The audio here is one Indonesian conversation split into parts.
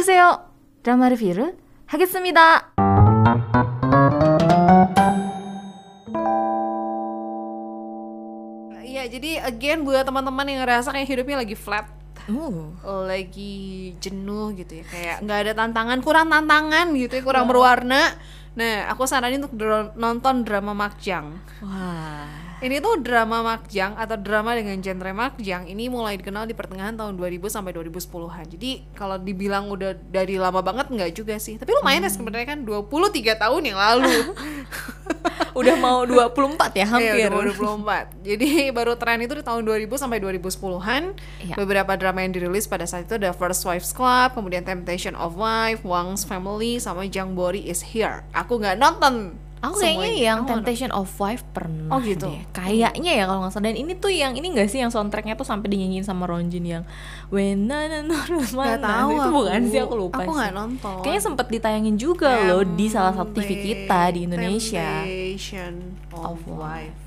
보세요. 드라마 리뷰를 하겠습니다. Iya, jadi again buat teman-teman yang ngerasa kayak hidupnya lagi flat, 오. lagi jenuh gitu ya, kayak nggak ada tantangan, kurang tantangan gitu ya, kurang berwarna. Nah, aku saranin untuk dra- nonton drama Makjang. 와. Ini tuh drama Makjang atau drama dengan genre Makjang ini mulai dikenal di pertengahan tahun 2000 sampai 2010-an. Jadi kalau dibilang udah dari lama banget nggak juga sih. Tapi lumayan ya sebenarnya kan 23 tahun yang lalu. Udah mau 24 ya hampir. Iya, udah mau 24. Jadi baru tren itu di tahun 2000 sampai 2010-an. Iya. Beberapa drama yang dirilis pada saat itu ada First Wives Club, kemudian Temptation of Wife, Wang's Family, sama Jang Bori is Here. Aku nggak nonton. Aku semuanya. kayaknya yang Aku nggak Temptation of Wife pernah Oh, gitu? deh. Kayaknya ya kalau nggak salah. Dan ini tuh yang ini gak sih yang soundtracknya tuh sampai dinyanyiin sama Ronjin yang When Nggak mana. tahu itu aku. bukan sih aku lupa Aku nggak nonton. Kayaknya sempet ditayangin juga loh di salah satu TV kita di Indonesia. Temptation of Of Wife.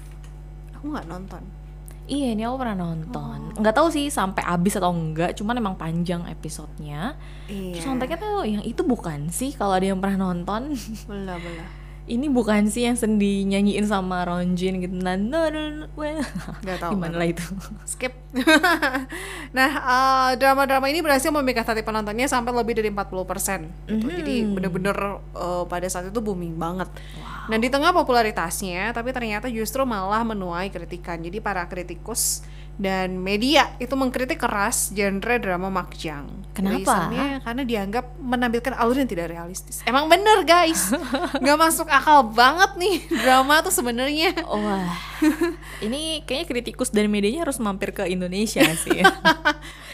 Aku nggak nonton. Iya, ini aku pernah nonton. Oh. Nggak tahu sih sampai habis atau enggak, cuman emang panjang episodenya. Iya. Terus soundtracknya tuh yang itu bukan sih kalau ada yang pernah nonton. Belah belah. Ini bukan sih yang sendi nyanyiin sama Ronjin gitu. Nah, no, no, no, well. Nggak tahu, Gimana lah itu? skip. nah, eh, drama-drama ini berhasil memikat hati penontonnya sampai lebih dari 40%. Gitu. Jadi bener-bener eh, pada saat itu booming banget. Nah, di tengah popularitasnya, tapi ternyata justru malah menuai kritikan. Jadi para kritikus dan media itu mengkritik keras genre drama makjang. Kenapa? Reasonnya karena dianggap menampilkan alur yang tidak realistis. Emang bener guys, nggak masuk akal banget nih drama tuh sebenarnya. Wah, ini kayaknya kritikus dan medianya harus mampir ke Indonesia sih.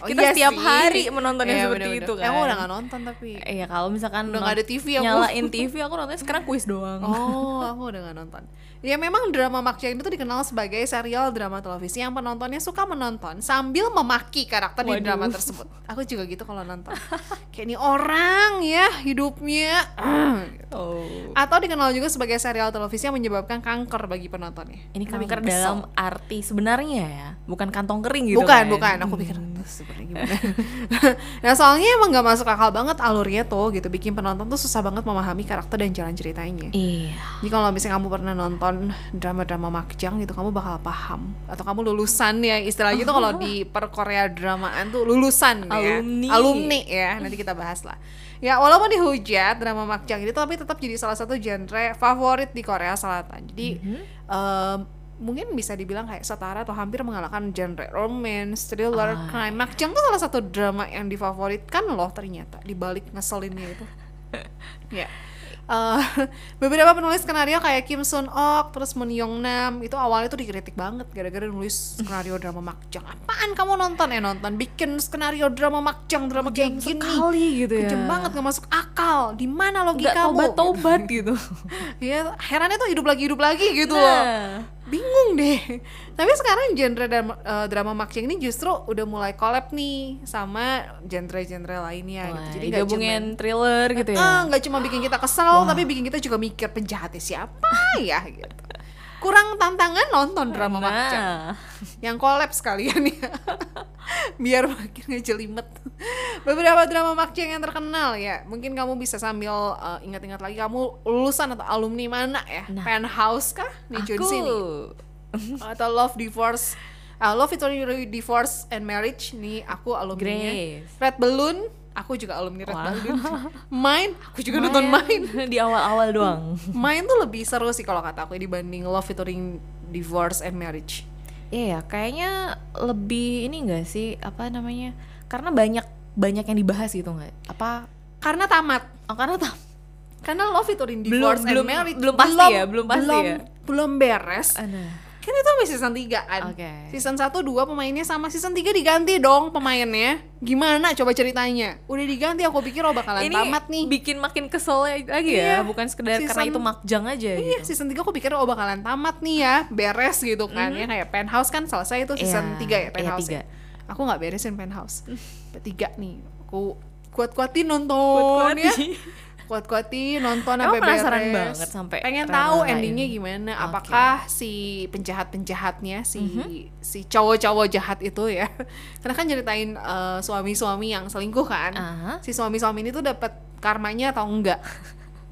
Oh, Kita iya setiap sih. hari menonton yang Iya, seperti bener-bener. itu kan. Emang udah gak nonton tapi. Iya, kalau misalkan Udah nggak ada TV aku. nyalain TV aku nontonnya sekarang kuis doang. Oh, aku udah gak nonton. Ya memang drama Makjang itu dikenal sebagai serial drama televisi yang penontonnya suka menonton sambil memaki karakter di Waduh. drama tersebut. Aku juga gitu kalau nonton. Kayak ini orang ya hidupnya. gitu. Oh. Atau dikenal juga sebagai serial televisi yang menyebabkan kanker bagi penontonnya. Ini kanker dalam arti sebenarnya ya, bukan kantong kering gitu bukan kan. bukan aku pikir "Tuh, sebenarnya gimana? Nah soalnya emang gak masuk akal banget alurnya tuh gitu. Bikin penonton tuh susah banget memahami karakter dan jalan ceritanya. Iya. jadi kalau misalnya kamu pernah nonton drama-drama makjang gitu kamu bakal paham. Atau kamu lulusan ya istilahnya tuh kalau di per Korea dramaan tuh lulusan ya. Alumni. alumni ya nanti kita bahas lah. Ya walaupun dihujat drama makjang ini tapi tetap jadi salah satu genre favorit di Korea Selatan. Jadi em, mungkin bisa dibilang kayak setara atau hampir mengalahkan genre romance, thriller, crime. Makjang tuh salah satu drama yang difavoritkan loh ternyata di balik ngeselinnya itu. ya. Eh, beberapa penulis skenario kayak Kim Sun Ok, terus Moon Young Nam itu awalnya tuh dikritik banget gara-gara nulis skenario drama makjang. Apaan kamu nonton ya nonton bikin skenario drama makjang drama kayak gini? Sekali gitu ya. Kejem banget gak masuk akal. Di mana Nggak logikamu? tobat-tobat gitu. Ya, herannya tuh hidup lagi hidup lagi gitu loh Nah. Bingung deh. Tapi sekarang genre drama, eh, drama makjang ini justru udah mulai collab nih sama genre-genre lainnya Wah, gitu. Jadi nggak digabungin cuma thriller gitu ya. ah, nggak cuma bikin kita kesel, tapi bikin kita juga mikir penjahatnya siapa ya gitu. Kurang tantangan nonton drama Nah. yang collab sekalian ya. Biar makin ngejelimet. Beberapa drama makjang yang terkenal ya. Mungkin kamu bisa sambil eh, ingat-ingat lagi kamu lulusan atau alumni mana ya? Nah. Penthouse kah? Nih Aku Junsi nih atau Love Divorce uh, Love Victory Divorce and Marriage nih aku alumni Grace. Red Balloon aku juga alumni Red. Balloon Mine aku juga nonton Mine di awal-awal doang. Mine tuh lebih seru sih kalau kata aku dibanding Love Victory Divorce and Marriage Iya, ya, kayaknya lebih ini enggak sih apa namanya? Karena banyak banyak yang dibahas gitu nggak? Apa? karena tamat Oh, karena tam karena Love Belum- Divorce and belum- Marriage belum pasti ya, belum pasti belum, ya. belum beres Nah. Kan itu sampai season 3 kan Oke. season 1 2 pemainnya sama season 3 diganti dong pemainnya gimana coba ceritanya udah diganti aku pikir oh bakalan Ini tamat nih bikin makin kesel lagi Iya. ya, bukan sekedar karena Season- itu makjang aja Iya, gitu. season 3 aku pikir oh bakalan tamat nih ya, beres gitu kan ya kayak Penthouse kan selesai itu season Iya, 3 ya iya, Penthouse. tiga. ya. Aku nggak beresin Penthouse. Ketiga nih, aku kuat-kuatin nonton Kuat-kuat ya. Kuat-kuatin nonton Emang sampai penasaran beres. banget sampai pengen tahu endingnya gimana. Oke. apakah si penjahat-penjahatnya si si cowok-cowok jahat itu ya? Karena kan ceritain eh, suami-suami yang selingkuh kan. Aha. si suami-suami ini tuh dapat karmanya atau enggak?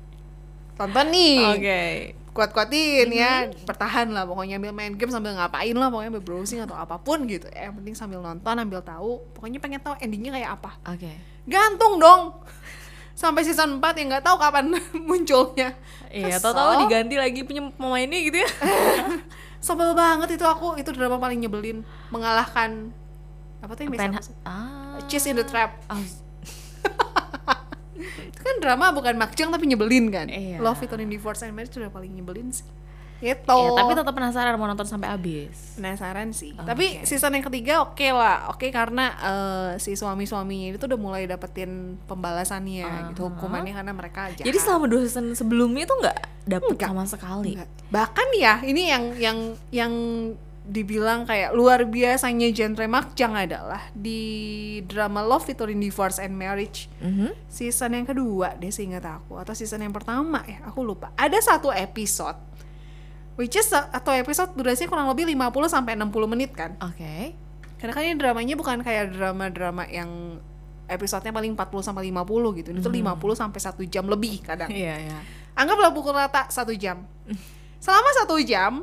Tonton nih. Oke. kuat-kuatin ya bertahan lah. Pokoknya ambil main game sambil ngapain lah pokoknya ambil browsing atau apa pun gitu. Ya yang penting sambil nonton ambil tahu. Pokoknya pengen tahu endingnya kayak apa. Oke. gantung dong sampai season 4 yang nggak tahu kapan munculnya. Iya, tahu-tahu diganti lagi punya pemainnya gitu ya. sebel banget itu aku. Itu drama paling nyebelin. Mengalahkan apa tuh yang biasa ah. Cheese in the Trap. Ah, itu kan drama bukan makjang tapi nyebelin kan? Iya. Love It in Divorce and Marriage itu udah paling nyebelin sih gitu Iya, tapi tetap penasaran mau nonton sampai habis. penasaran sih Oke. tapi season yang ketiga oke lah oke karena eh, si suami-suaminya itu udah mulai dapetin pembalasannya gitu Aha. hukumannya karena mereka jahat Jadi selama dua season sebelumnya tuh nggak dapet Nggak. sama sekali. Enggak. bahkan ya ini yang yang yang dibilang kayak luar biasanya genre makjang adalah di drama Love in Divorce and Marriage Mhm. season yang kedua deh seingat aku atau season yang pertama ya aku lupa ada satu episode which is atau episode durasinya kurang lebih 50 sampai 60 menit kan. Oke. karena kan ini dramanya bukan kayak drama-drama yang episodenya paling 40 sampai 50 gitu. Ini tuh 50 sampai satu jam lebih kadang. Iya, iya. anggaplah pukul rata satu jam. Selama satu jam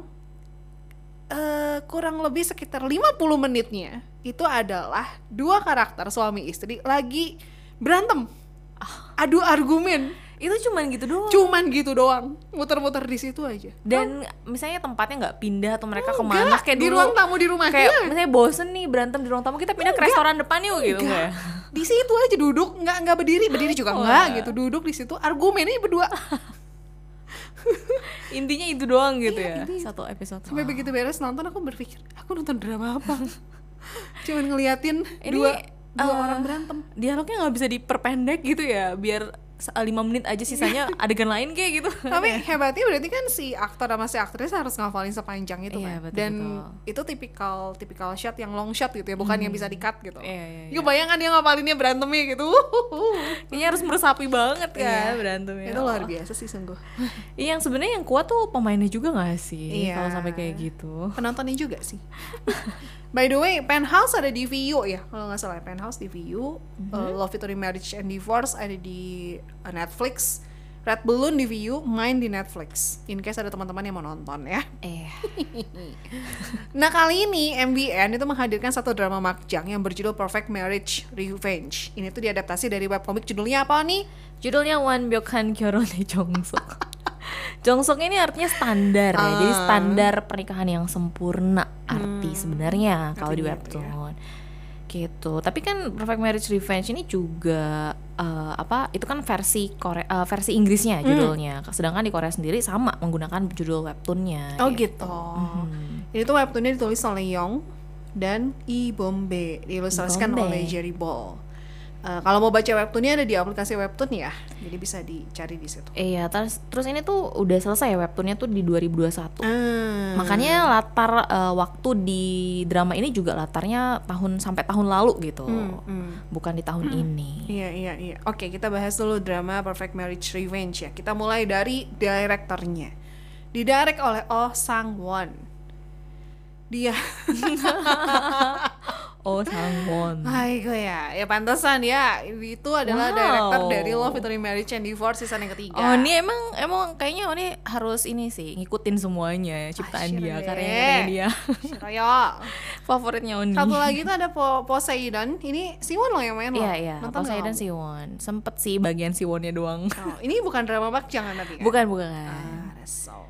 eh kurang lebih sekitar 50 menitnya itu adalah dua karakter suami istri lagi berantem. Adu argumen Itu cuman gitu doang. cuman gitu doang muter-muter di situ aja Dan misalnya tempatnya nggak pindah atau mereka ke mana Enggak, kayak di dulu. ruang tamu di rumah kayak dia misalnya bosen nih berantem di ruang tamu kita pindah ke restoran depan yuk gitu Enggak. nggak di situ aja duduk nggak nggak berdiri berdiri juga Oh, enggak enggak. gitu duduk di situ argumennya berdua Intinya itu doang gitu Iya, ya. intinya Satu episode. sampai Wah. begitu beres nonton aku berpikir aku nonton drama apa cuman ngeliatin Ini, dua dua eh, orang berantem Dialognya nggak bisa diperpendek gitu ya, biar lima menit aja sisanya adegan lain kayak gitu. tapi hebatnya berarti kan si aktor sama si aktris harus ngafalin sepanjang itu Iya, kan betul, dan betul. itu tipikal tipikal shot yang long shot gitu ya bukan yang bisa di cut gitu Iya, iya, iya. Bayangkan dia ngapalinnya berantemnya gitu Kayaknya harus meresapi banget kan Iya. berantemnya. itu luar biasa sih sungguh Iya, yang sebenarnya yang kuat tuh pemainnya juga nggak sih? Iya. Kalau sampai kayak gitu. penontonnya juga sih by the way Penthouse ada di VU ya kalau nggak salah Penthouse di VU uh, Love Victory Marriage and Divorce ada di Netflix Red Balloon di VU main di Netflix in case ada teman-teman yang mau nonton ya Eh, Nah kali ini MBN itu menghadirkan satu drama makjang yang berjudul Perfect Marriage Revenge. Ini tuh diadaptasi dari webcomic judulnya apa nih? judulnya One Byokhan Kyorone Jongsuk. Jongsuk ini artinya standar ya, jadi Ah. standar pernikahan yang sempurna arti sebenarnya kalau di artinya itu ya. Gitu. Tapi kan Perfect Marriage Revenge ini juga eh, apa? Itu kan versi Korea eh, versi Inggrisnya judulnya. Sedangkan di Korea sendiri sama menggunakan judul webtoonnya. Oh gitu. Mhm. Ini tuh webtoonnya ditulis oleh Young dan I Bombe, diilustrasikan oleh Jerry Ball. Eh, kalau mau baca webtoonnya ada di aplikasi webtoon ya, jadi bisa dicari di situ. Iya, terus terus ini tuh udah selesai ya webtoonnya tuh di 2021. Ah. Makanya latar eh, waktu di drama ini juga latarnya tahun sampai tahun lalu gitu. Hmm, hmm. Bukan di tahun ini. Iya iya iya. Oke kita bahas dulu drama Perfect Marriage Revenge ya. Kita mulai dari direkturnya. Didirect oleh Oh Sang Won. Dia, Oh, Sangwon. hai gue ya, ya pantesan ya. Itu adalah Wow. director dari Love Victory Marriage and Divorce season yang ketiga. Oh, ini emang emang kayaknya oh, ini harus ini sih ngikutin semuanya ciptaan Ah, dia, karya-karya deh. dia. Shiraya. Favoritnya Oni. Satu lagi tuh ada po Poseidon. Ini Siwon loh yang main loh. Iya, iya. Nonton Poseidon? Siwon. Sempet sih bagian Siwonnya doang. Oh, ini bukan drama makjang kan tapi kan? Bukan, bukan. Ah, so.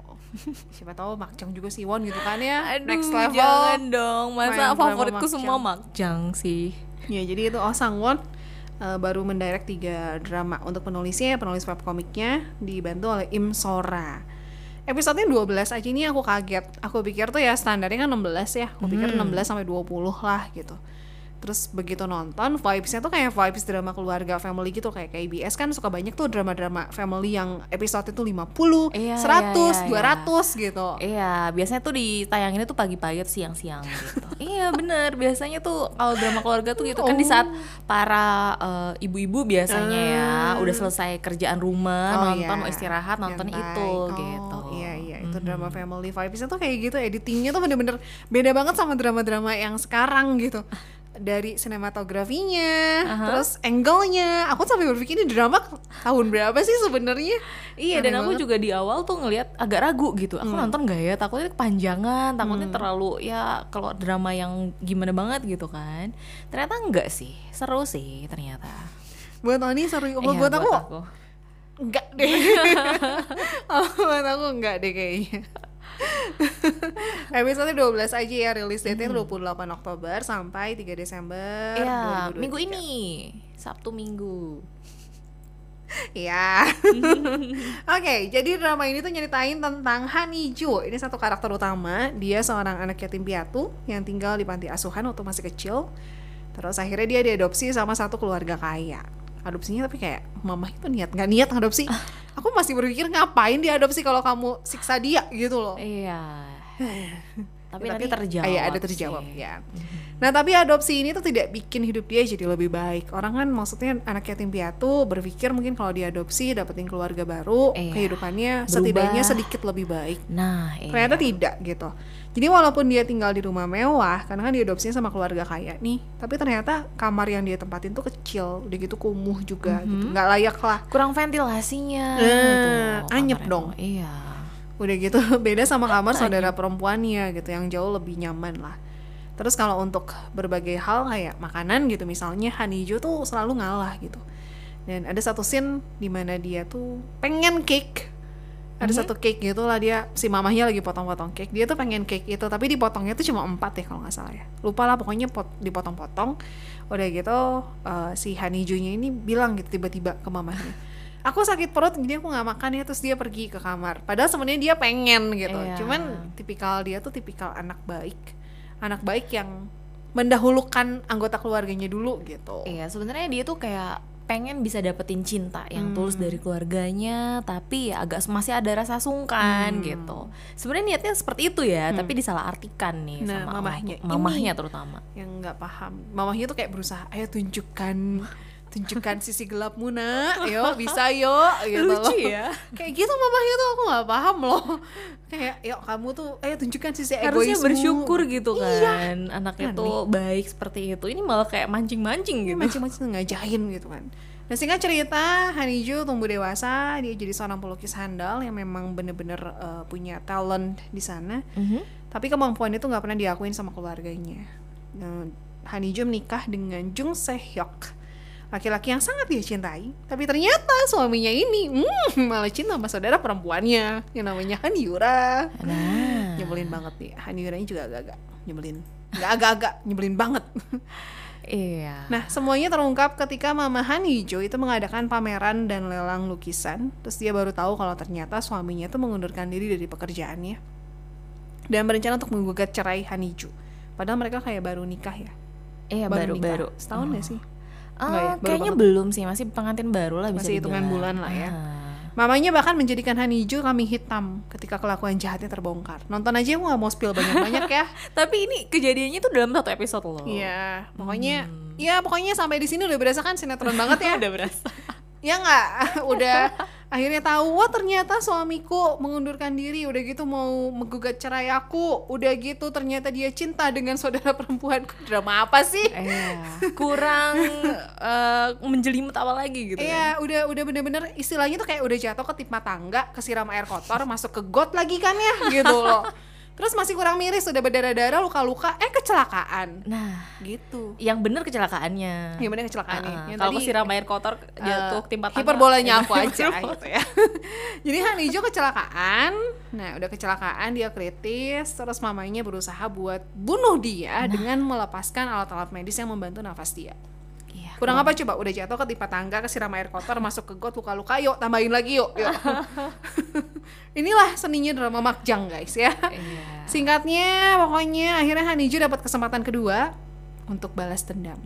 Siapa tahu makjang juga Siwon gitu kan ya. Aduh, Next level. jangan dong. Masa favoritku makjang. semua makjang sih. Ya, jadi itu Oh Sang Won uh, baru mendirect tiga drama untuk penulisnya, penulis webkomiknya dibantu oleh Im Sora. Episodenya 12 aja ini aku kaget. Aku pikir tuh ya standarnya kan 16 ya. Aku pikir 16 sampai 20 lah gitu. Terus begitu nonton vibesnya tuh kayak vibes drama keluarga family gitu kayak KBS kan suka banyak tuh drama-drama family yang episode itu 50, Iya, 100, iya, iya, 200 gitu. Iya, biasanya tuh ditayanginnya tuh pagi-pagi atau siang-siang gitu. iya, bener. Biasanya tuh kalau drama keluarga tuh gitu kan di saat para eh, ibu-ibu biasanya ya udah selesai kerjaan rumah, Oh, nonton iya. mau istirahat, nonton itu gitu. Oh, iya iya itu drama family vibesnya tuh kayak gitu editingnya tuh bener-bener beda banget sama drama-drama yang sekarang gitu dari sinematografinya terus angle-nya aku sampai berpikir ini drama tahun berapa sih sebenarnya Iya Aneh dan aku banget. juga di awal tuh ngelihat agak ragu gitu. Aku nonton gak ya? Takutnya kepanjangan, takutnya terlalu ya kalau drama yang gimana banget gitu kan. Ternyata enggak sih, seru sih ternyata. buat Tony seru Iya, buat, aku enggak deh oh, buat aku enggak deh kayaknya episode 12 aja ya rilis date-nya 28 Oktober sampai 3 Desember Iya, 2023. minggu ini Sabtu Minggu. Ya. Oke, jadi drama ini tuh nyeritain tentang Hanijo. Ini satu karakter utama. Dia seorang anak yatim piatu yang tinggal di panti asuhan waktu masih kecil. Terus akhirnya dia diadopsi sama satu keluarga kaya. Adopsinya tapi kayak mama itu niat nggak niat adopsi. Aku masih berpikir ngapain diadopsi kalau kamu siksa dia gitu loh. Iya. Tapi Ya, nanti terjawab. Iya, ada terjawab sih. ya. Nah, tapi adopsi ini tuh tidak bikin hidup dia jadi lebih baik. Orang kan maksudnya anak yatim piatu berpikir mungkin kalau diadopsi dapetin keluarga baru, Iya. kehidupannya Berubah. setidaknya sedikit lebih baik. Nah, iya. Ternyata tidak gitu. Jadi walaupun dia tinggal di rumah mewah, karena kan diadopsinya sama keluarga kaya nih, tapi ternyata kamar yang dia tempatin tuh kecil, udah gitu kumuh juga gitu, nggak layak lah. kurang ventilasinya Eh, gitu. anyep dong. Iya. Udah gitu beda sama kamar saudara perempuannya gitu yang jauh lebih nyaman lah. Terus kalau untuk berbagai hal kayak makanan gitu misalnya Hanijo tuh selalu ngalah gitu. Dan ada satu scene di mana dia tuh pengen cake. Ada satu cake gitu lah dia si mamahnya lagi potong-potong cake. Dia tuh pengen cake itu tapi dipotongnya tuh cuma empat ya kalau nggak salah ya. Lupa lah pokoknya pot, dipotong-potong. Udah gitu eh, si Hanijunya ini bilang gitu tiba-tiba ke mamahnya aku sakit perut jadi aku nggak makan ya terus dia pergi ke kamar. Padahal sebenarnya dia pengen gitu. Iya. cuman tipikal dia tuh tipikal anak baik. Anak baik yang mendahulukan anggota keluarganya dulu gitu. Iya, sebenarnya dia tuh kayak pengen bisa dapetin cinta yang tulus dari keluarganya, tapi ya agak masih ada rasa sungkan gitu. Sebenarnya niatnya seperti itu ya, tapi disalahartikan nih Nah, sama mamahnya. mamahnya terutama. yang nggak paham. Mamahnya tuh kayak berusaha ayo tunjukkan tunjukkan sisi gelapmu nak yo bisa yo gitu Lucu loh. ya. kayak gitu mamahnya tuh aku nggak paham loh kayak yuk kamu tuh ayo tunjukkan sisi Harusnya egoismu bersyukur gitu Iya. kan, anaknya Aneh. tuh baik seperti itu. Ini malah kayak mancing-mancing gitu. macam-macam ngajain gitu kan Nah singkat cerita Hanijo tumbuh dewasa Dia jadi seorang pelukis handal Yang memang bener-bener eh, punya talent di sana Mhm. Tapi kemampuannya tuh nggak pernah diakuin sama keluarganya nah, Hanijo menikah dengan Jung Se Hyuk Laki-laki yang sangat dia cintai Tapi ternyata suaminya ini hmm, Malah cinta sama saudara perempuannya Yang namanya Han Yura Nah, Nyebelin banget nih Han Yuranya juga agak-agak Nyebelin Nggak agak-agak Nyebelin banget iya. Nah, semuanya terungkap ketika Mama Han Hijau itu mengadakan pameran dan lelang lukisan. Terus dia baru tahu kalau ternyata suaminya itu mengundurkan diri dari pekerjaannya. Dan berencana untuk menggugat cerai Han Hijau. Padahal mereka kayak baru nikah ya. Iya nikah. baru-baru. Setahun nggak sih? Ah, ya? Kayaknya banget. belum sih, masih pengantin baru lah bisa Masih hitungan bulan lah ya. Ah. Mamanya bahkan menjadikan Han Hijau kambing hitam ketika kelakuan jahatnya terbongkar. Nonton aja aku nggak mau spill banyak-banyak ya. Tapi ini kejadiannya tuh dalam satu episode loh. Iya, pokoknya ya pokoknya sampai di sini udah berasa kan sinetron banget ya. Udah berasa. ya nggak udah akhirnya tahu wah ternyata suamiku mengundurkan diri udah gitu mau menggugat cerai aku udah gitu ternyata dia cinta dengan saudara perempuanku drama apa sih Iya, kurang eh, menjelimet apa lagi gitu kan. Iya, udah udah bener-bener istilahnya tuh kayak udah jatuh ke timpa tangga, kesiram air kotor, masuk ke got lagi kan ya, gitu loh. Terus masih kurang miris, udah berdarah-darah, luka-luka, eh kecelakaan, Nah, gitu. yang bener kecelakaannya. Yang bener kecelakaannya. Ah, Yang Kalau tadi- kesiram air kotor jatuh Eh, timpa tangga. hiperbolanya Eh, aku aja gitu ya jadi Han Ijo kecelakaan nah udah kecelakaan dia kritis terus mamanya berusaha buat bunuh dia Nah. dengan melepaskan alat-alat medis yang membantu nafas dia kurang apa coba udah jatuh ke timpa tangga kesiram air kotor masuk ke got luka-luka yuk tambahin lagi yuk, yuk. inilah seninya drama makjang guys ya Iya. Singkatnya, pokoknya akhirnya Hanijo dapat kesempatan kedua untuk balas dendam.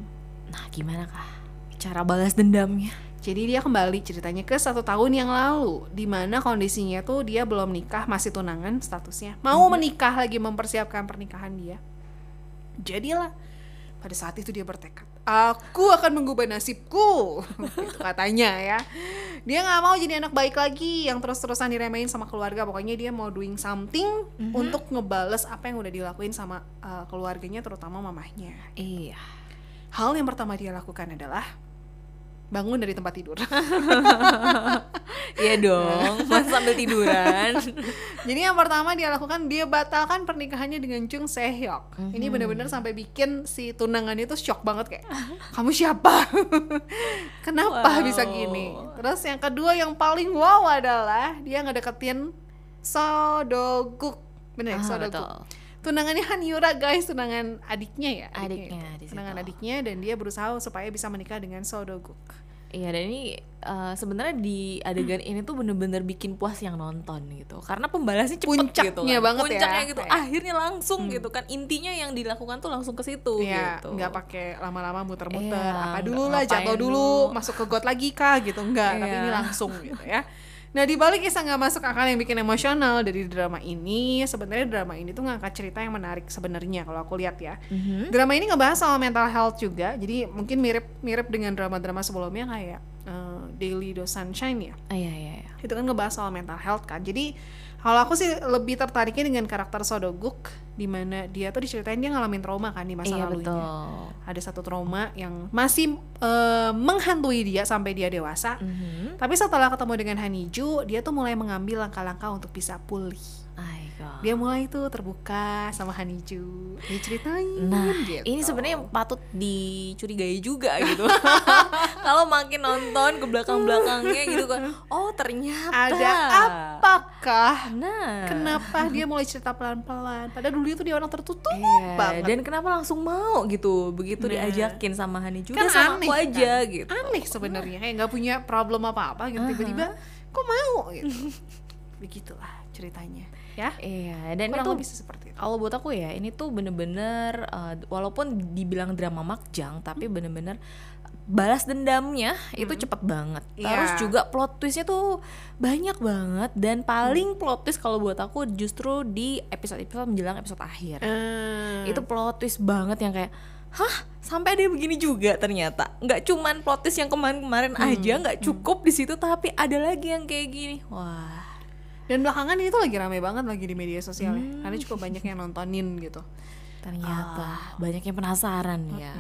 Nah, gimana kah cara balas dendamnya? Jadi dia kembali ceritanya ke satu tahun yang lalu, di mana kondisinya tuh dia belum nikah, masih tunangan statusnya, mau menikah lagi mempersiapkan pernikahan dia. Jadilah pada saat itu dia bertekad, aku akan mengubah nasibku, itu katanya ya. Dia nggak mau jadi anak baik lagi yang terus-terusan diremehin sama keluarga. Pokoknya dia mau doing something untuk ngebales apa yang udah dilakuin sama uh, keluarganya, terutama mamahnya. Iya. Hal yang pertama dia lakukan adalah bangun dari tempat tidur. Iya dong, masa sambil tiduran. Jadi yang pertama dia lakukan dia batalkan pernikahannya dengan Chung Sehyok. Ini benar-benar sampai bikin si tunangannya itu shock banget kayak kamu siapa? Kenapa Wow. bisa gini? Terus yang kedua yang paling wow adalah dia ngedeketin Sodoguk. Bener ya, Ah, Sodoguk. betul. Tunangannya Hanyura guys, tunangan adiknya ya. Adiknya di situ. Tunangan adiknya dan dia berusaha supaya bisa menikah dengan Sodoguk. Iya dan ini eh, sebenarnya di adegan ini tuh bener-bener bikin puas yang nonton gitu karena pembalasnya cepet Puncaknya gitu kan. banget ya. puncaknya gitu Kayak- akhirnya langsung gitu kan intinya yang dilakukan tuh langsung ke situ Iya, gitu nggak pakai lama-lama muter-muter. Iya, apa dulu lah, jatuh dulu, dulu. masuk ke got lagi kah gitu enggak, tapi Iya. ini langsung gitu ya. Nah, di balik kisah nggak masuk akal yang bikin emosional dari drama ini, sebenarnya drama ini tuh ngangkat cerita yang menarik sebenarnya kalau aku lihat ya. Mhm. Drama ini ngebahas soal mental health juga, jadi mungkin mirip-mirip dengan drama-drama sebelumnya kayak eh, Daily Dose Sunshine ya Ah, iya iya iya. itu kan ngebahas soal mental health kan jadi kalau aku sih lebih tertariknya dengan karakter Sodoguk di mana dia tuh diceritain dia ngalamin trauma kan di masa iya lalunya betul ada satu trauma yang masih eh, menghantui dia sampai dia dewasa Mhm. tapi setelah ketemu dengan Haniju dia tuh mulai mengambil langkah-langkah untuk bisa pulih God. dia mulai tuh terbuka sama Haniju dia ceritain Nah, gitu. ini sebenarnya patut dicurigai juga gitu. Kalau makin nonton ke belakang-belakangnya gitu kan. Oh, ternyata ada apakah? Nah. kenapa dia mulai cerita pelan-pelan? Padahal dulu itu dia orang tertutup Iya, banget. dan kenapa langsung mau gitu? Begitu Nah. diajakin sama Hani juga Kan sama aneh, aku aja kan? gitu. Aneh sebenarnya kayak nggak punya problem apa-apa gitu. Tiba-tiba kok mau? gitu. Begitulah ceritanya ya? Iya dan kurang itu lebih seperti itu. kalau buat aku ya ini tuh bener-bener uh, walaupun dibilang drama makjang tapi bener-bener balas dendamnya itu cepet banget. Terus Iya. juga plot twistnya tuh banyak banget dan paling plot twist kalau buat aku justru di episode-episode menjelang episode akhir. Eh, itu plot twist banget yang kayak hah? Sampai ada begini juga ternyata. Nggak cuman plot twist yang kemarin-kemarin aja nggak cukup di situ tapi ada lagi yang kayak gini. Wah. Dan belakangan ini tuh lagi rame banget lagi di media sosial ya. Karena cukup banyak yang nontonin gitu ternyata banyak yang penasaran ya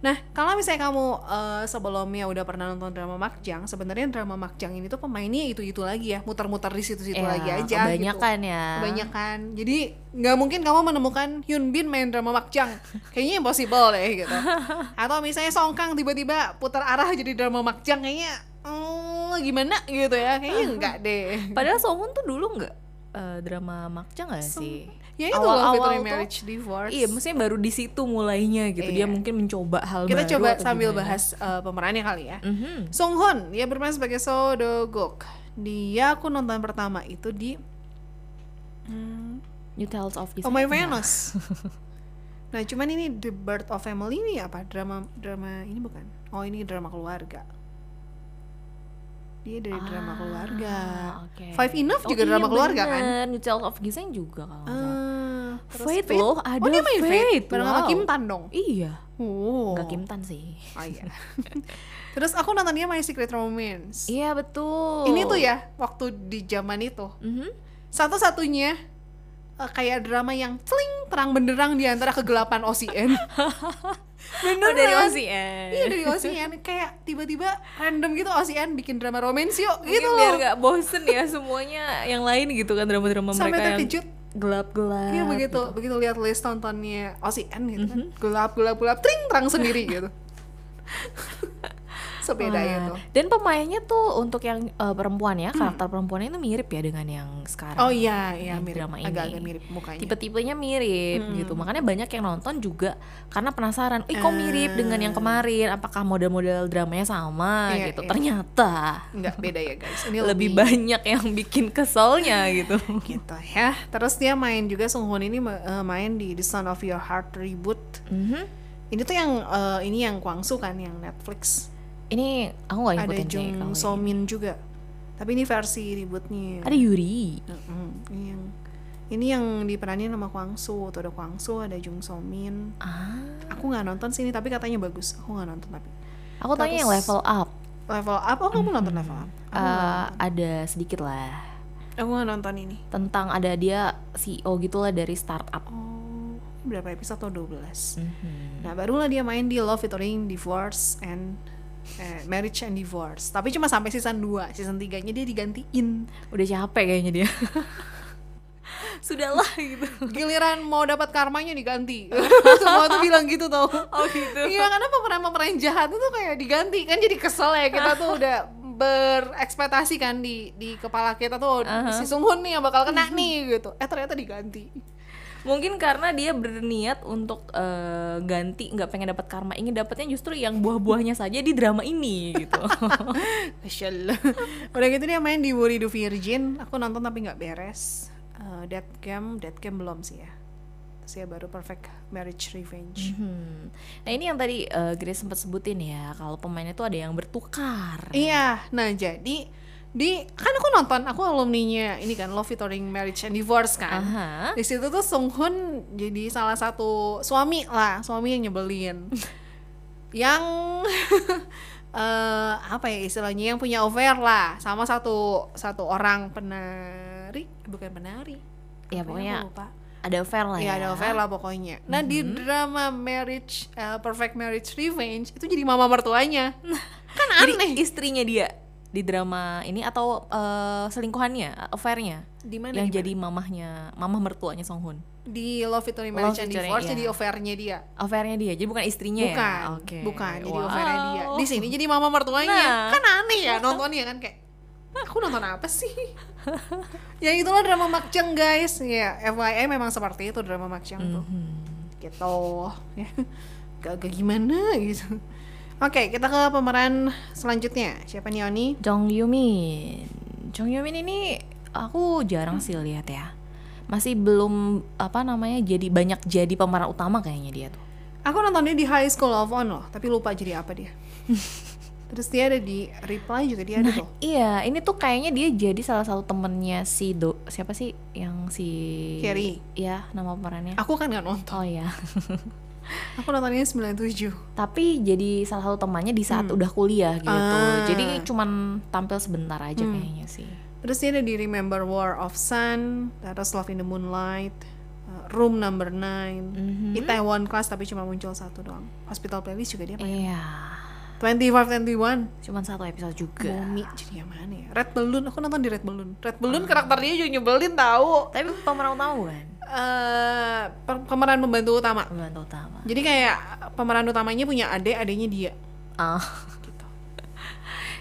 Nah, kalau misalnya kamu eh, sebelumnya udah pernah nonton drama Makjang, sebenarnya drama Makjang ini tuh pemainnya itu-itu lagi ya, muter-muter di situ-situ Ya, lagi aja kebanyakan gitu. ya Kebanyakan. Jadi nggak mungkin kamu menemukan Hyun Bin main drama Makjang. Kayaknya impossible deh gitu. Atau misalnya Song Kang tiba-tiba putar arah jadi drama Makjang kayaknya hmm, gimana gitu ya. Kayaknya enggak deh. padahal Songun tuh dulu nggak eh, drama makjang nggak sih Ya itu Awal-awal Love Between tuh- Marriage Divorce. iya maksudnya baru di situ mulainya gitu dia Iya. mungkin mencoba hal Kita baru coba sambil gimana. bahas eh, pemerannya kali ya. Mhm. Song Hon, dia bermain sebagai So Do Guk. Dia aku nonton pertama itu di hmm, New Tales of Oh My. Venus. nah, cuman ini The Birth of Family ini apa? Drama drama ini bukan? Oh, ini drama keluarga. Dia dari drama Ah, keluarga. oke. Five Enough Oh juga iya, drama keluarga kan? bener. New Tales of Giseng juga kalau. Ah, terus Fate loh, ada Oh, dia main Fate. Fate, Bareng sama wow. Kim Tan dong. Iya, Oh. nggak Kim Tan sih. Oh iya. terus aku nonton dia My Secret Romance. Iya betul. Ini tuh ya waktu di zaman itu Mhm. satu-satunya eh, kayak drama yang celing terang benderang di antara kegelapan OCN. Beneran. Oh dari OCN. Iya dari OCN kayak tiba-tiba random gitu OCN bikin drama romance yuk Mungkin gitu biar loh. gak bosen ya semuanya yang lain gitu kan drama-drama Sampai mereka yang terkejut. Gelap-gelap. Iya begitu, begitu lihat list tontonnya OCN gitu kan. Gelap gelap gelap tring terang sendiri gitu. Sebeda Wah, itu. Dan pemainnya tuh untuk yang eh, perempuan ya, karakter perempuannya itu mirip ya dengan yang sekarang. Hmm. Oh iya, iya mirip. drama ini. Agak-agak mirip mukanya. Tipe-tipenya mirip Hmm. gitu. Makanya banyak yang nonton juga karena penasaran, "Ih, kok mirip dengan yang kemarin? Apakah model-model dramanya sama?" Iya, gitu. iya. Ternyata Enggak beda ya guys. Ini lebih banyak yang bikin keselnya gitu. gitu ya. Terus dia main juga Sung Hoon ini eh, main di The Son of Your Heart reboot. Mhm. Ini tuh yang eh, ini yang Kwangsu kan yang Netflix. Ini aku gak Ada ngikutin Jung sih kalau So Min juga. Tapi ini versi ributnya. ini. Ada Yuri. Mm-mm. Ini yang ini yang diperanin sama Kwangsu. Tuh ada Kwangsu, ada Jung So Min. Ah, Aku nggak nonton sini tapi katanya bagus. Aku nggak nonton tapi. aku tanya yang Terus- level up. Level up, oh kamu nonton level up? Aku nggak Eh, ada sedikit lah Aku nggak nonton ini. tentang ada dia CEO gitulah dari startup. Oh, berapa episode atau 12? Mhm. Nah, barulah dia main di Love Victory Divorce and eh, Marriage and Divorce. Tapi cuma sampai season 2. Season 3-nya dia digantiin. Udah capek kayaknya dia. Sudahlah gitu. Giliran mau dapat karmanya diganti. Semua tuh bilang gitu tau. Oh gitu. Iya, karena pemeran-pemeran jahat itu kayak diganti kan jadi kesel ya kita tuh udah berekspektasi kan di di kepala kita tuh si Sunghoon nih yang bakal kena nih gitu. Eh ternyata diganti. Mungkin karena dia berniat untuk eh, ganti, nggak pengen dapat karma, ingin dapatnya justru yang buah-buahnya saja di drama ini gitu. Special. Udah gitu dia main di Worry the Virgin. Aku nonton tapi nggak beres. Uh, Dead Game, Dead Game belum sih ya. Terus ya baru Perfect Marriage Revenge. Hmm. Nah ini yang tadi eh, Grace sempat sebutin ya, kalau pemainnya tuh ada yang bertukar. Iya, nah jadi di kan aku nonton, aku alumninya ini kan Love Victory Marriage and Divorce kan. Aha. Di situ tuh Sung Hoon jadi salah satu suami lah, suami yang nyebelin. yang eh apa ya istilahnya yang punya affair lah sama satu satu orang penari, bukan penari. Ya, Apa pokoknya lupa. Ada affair lah Iya ya. ada affair lah pokoknya. Nah di drama Marriage eh, Perfect Marriage Revenge itu jadi mama mertuanya. kan Jadi aneh. istrinya dia di drama ini atau eh, selingkuhannya, affairnya Di mana? yang di mana? jadi mamahnya, mamah mertuanya Song Hoon. di Love Victory Love Marriage and Victory, Divorce iya. jadi affairnya dia. Affairnya dia, jadi bukan istrinya Bukan, ya? Oke. bukan jadi Wow. affairnya dia. Di sini jadi mama mertuanya. Nah. Kan aneh ya nontonnya kan kayak aku nonton apa sih? ya itulah drama Makjang guys. Ya FYI memang seperti itu drama Makjang tuh. Mhm. Gitu. Ya. Gak, gimana gitu. Oke, kita ke pemeran selanjutnya. Siapa nih Oni? Jong Yumin. Jong Yumin ini aku jarang sih lihat ya. Masih belum apa namanya jadi banyak jadi pemeran utama kayaknya dia tuh. Aku nontonnya di High School of On loh, tapi lupa jadi apa dia. Terus dia ada di Reply juga dia ada tuh. Iya, ini tuh kayaknya dia jadi salah satu temennya si Do siapa sih yang si Carrie. Iya, nama pemerannya. Aku kan nggak nonton. Oh ya. Aku nontonnya 97. Tapi jadi salah satu temannya di saat udah kuliah gitu. Ah. Jadi cuman tampil sebentar aja kayaknya sih. Terus dia ada di Remember War of Sun, terus Love in the Moonlight, uh, Room Number 9, Mhm. Itaewon Class tapi cuma muncul satu doang. Hospital Playlist juga dia main. Iya. 2521, Cuman satu episode juga. Bumi jadi yang mana ya? Red Balloon, aku nonton di Red Balloon. Red Balloon karakter dia juga nyebelin tahu. Tapi pemeran utama bukan? Eh, per- pemeran pembantu utama. Pembantu utama. Jadi kayak pemeran utamanya punya adik, adiknya dia. Ah.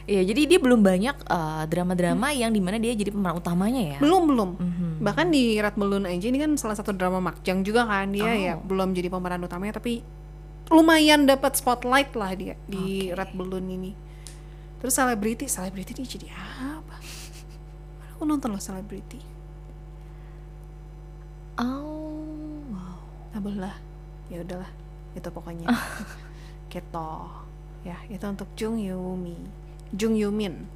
Iya, jadi dia belum banyak eh, drama-drama yang di mana dia jadi pemeran utamanya ya. Belum belum. Mhm. Bahkan di Red Balloon aja ini kan salah satu drama Makjang juga kan dia Oh. ya belum jadi pemeran utamanya tapi lumayan dapat spotlight lah dia di Red Balloon ini. Terus selebriti, selebriti dia jadi apa? Aku nonton loh selebriti. Oh, wow. Nah, lah. Ya udahlah. Itu pokoknya. Gitu. Ya, itu untuk Jung Yumi. Jung Yumin.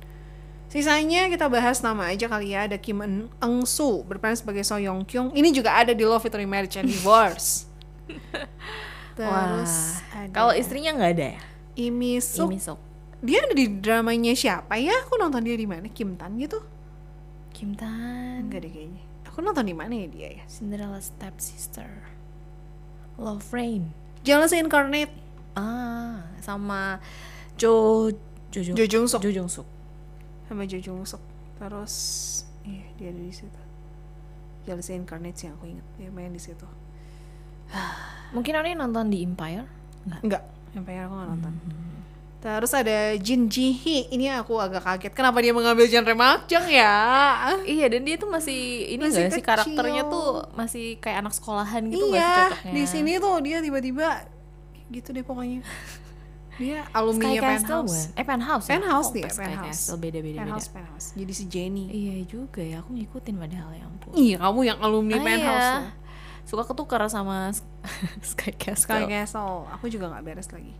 Sisanya kita bahas nama aja kali ya. Ada Kim Eung Soo berperan sebagai So Yong Kyung. Ini juga ada di Love Victory Marriage and Divorce. Terus Wah. ada Kalau istrinya nggak ada ya? Suk. Imi. Dia ada di dramanya siapa ya? Aku nonton dia di mana? Kim Tan gitu? Kim Tan. Enggak deh kayaknya. Aku nonton di mana ya dia ya? Cinderella Stepsister. Love Rain. Jealous Incarnate. Ah, sama Jo Jo Jo, Jo Jung Suk. Jo Jung Suk. sama Jo Jung Suk terus iya dia ada di situ Jealousy Incarnate sih yang aku inget dia main di situ Mungkin Oni nonton di Empire? Enggak. enggak sampai aku nggak nonton terus ada Jin Ji Hee ini aku agak kaget kenapa dia mengambil genre makjang ya Iya, dan dia tuh masih ini Masih enggak sih karakternya tuh masih kayak anak sekolahan gitu sih iya cocoknya? di sini tuh dia tiba-tiba gitu deh pokoknya dia alumni Sky Penthouse? Eh Penthouse ya? Penthouse Oh, dia Penthouse Castle beda-beda beda. Penthouse Penthouse jadi si Jenny Iya juga ya, aku ngikutin padahal ya ampun. iya kamu yang alumni Ah, Penthouse iya. loh. Suka ketukar sama Sky Castle. Sky Castle. Aku juga nggak beres lagi.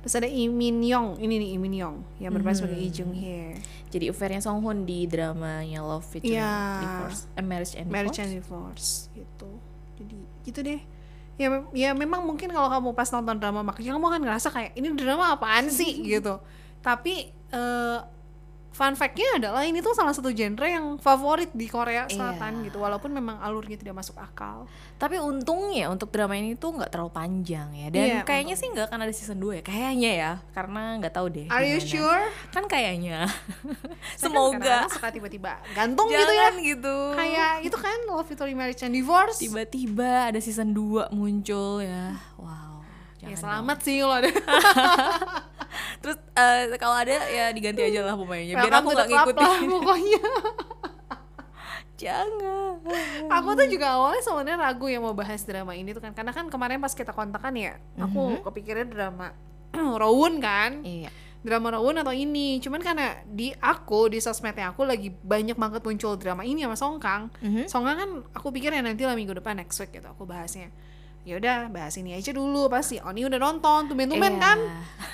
Terus ada Lee Min Yong. Ini nih Lee Min Yong. Yang berperan sebagai Lee Jung Hye. Jadi affairnya Song Hoon di dramanya Love Featuring Iya. Divorce, eh, Marriage and Marriage Divorce. and Divorce. Gitu. Jadi gitu deh. Ya ya memang mungkin kalau kamu pas nonton drama makanya kamu akan ngerasa kayak ini drama apaan sih? gitu. Tapi eh, fun fact-nya adalah ini tuh salah satu genre yang favorit di Korea Selatan Iya. gitu walaupun memang alurnya tidak masuk akal Tapi untungnya untuk drama ini tuh nggak terlalu panjang ya. Dan Iya, kayaknya sih nggak akan ada season 2 ya. Kayaknya ya, karena nggak tahu deh. are you sure Kan kayaknya. Kan Semoga. kadang-kadang suka tiba-tiba gantung gitu ya Jangan gitu. kayak itu kan Love Victory Marriage and Divorce tiba-tiba ada season 2 muncul ya. Wow. ya Jangan selamat sih kalau ada dong. Terus eh, kalau ada ya diganti aja lah pemainnya. Biar aku nggak club lah, ngikutin. pokoknya Jangan. aku tuh juga awalnya sebenarnya ragu yang mau bahas drama ini tuh kan karena kan kemarin pas kita kontakan ya aku kepikiran drama Rowoon kan Iya. drama Rowoon atau ini cuman karena di aku di sosmednya aku lagi banyak banget muncul drama ini sama Song Kang Mhm. Song Kang kan aku pikir ya nanti lah minggu depan next week gitu aku bahasnya ya udah bahas ini aja dulu pasti. Oni udah nonton tumben-tumben Iya. kan?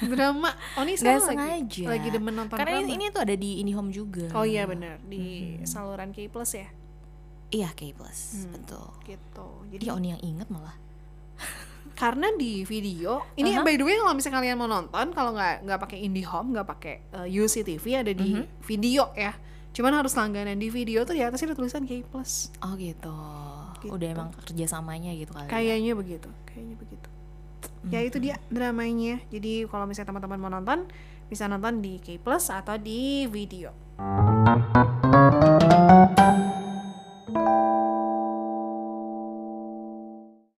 Drama. Oni sekarang lagi sengaja. lagi demen nonton Karena drama. ini tuh ada di IndiHome juga. oh iya bener. Di saluran K Plus ya? Iya, K Plus, betul. gitu. Jadi Dia Oni yang inget malah. karena di video ini by the way kalau misalnya kalian mau nonton kalau nggak nggak pakai IndiHome nggak pakai uh, UCTV ada di video ya. Cuman harus langganan di video tuh di atasnya ada tulisan K plus. Oh gitu gitu. udah emang kerjasamanya gitu kali ya. kayaknya ya. begitu kayaknya begitu ya itu dia dramanya jadi kalau misalnya teman-teman mau nonton bisa nonton di K Plus atau di video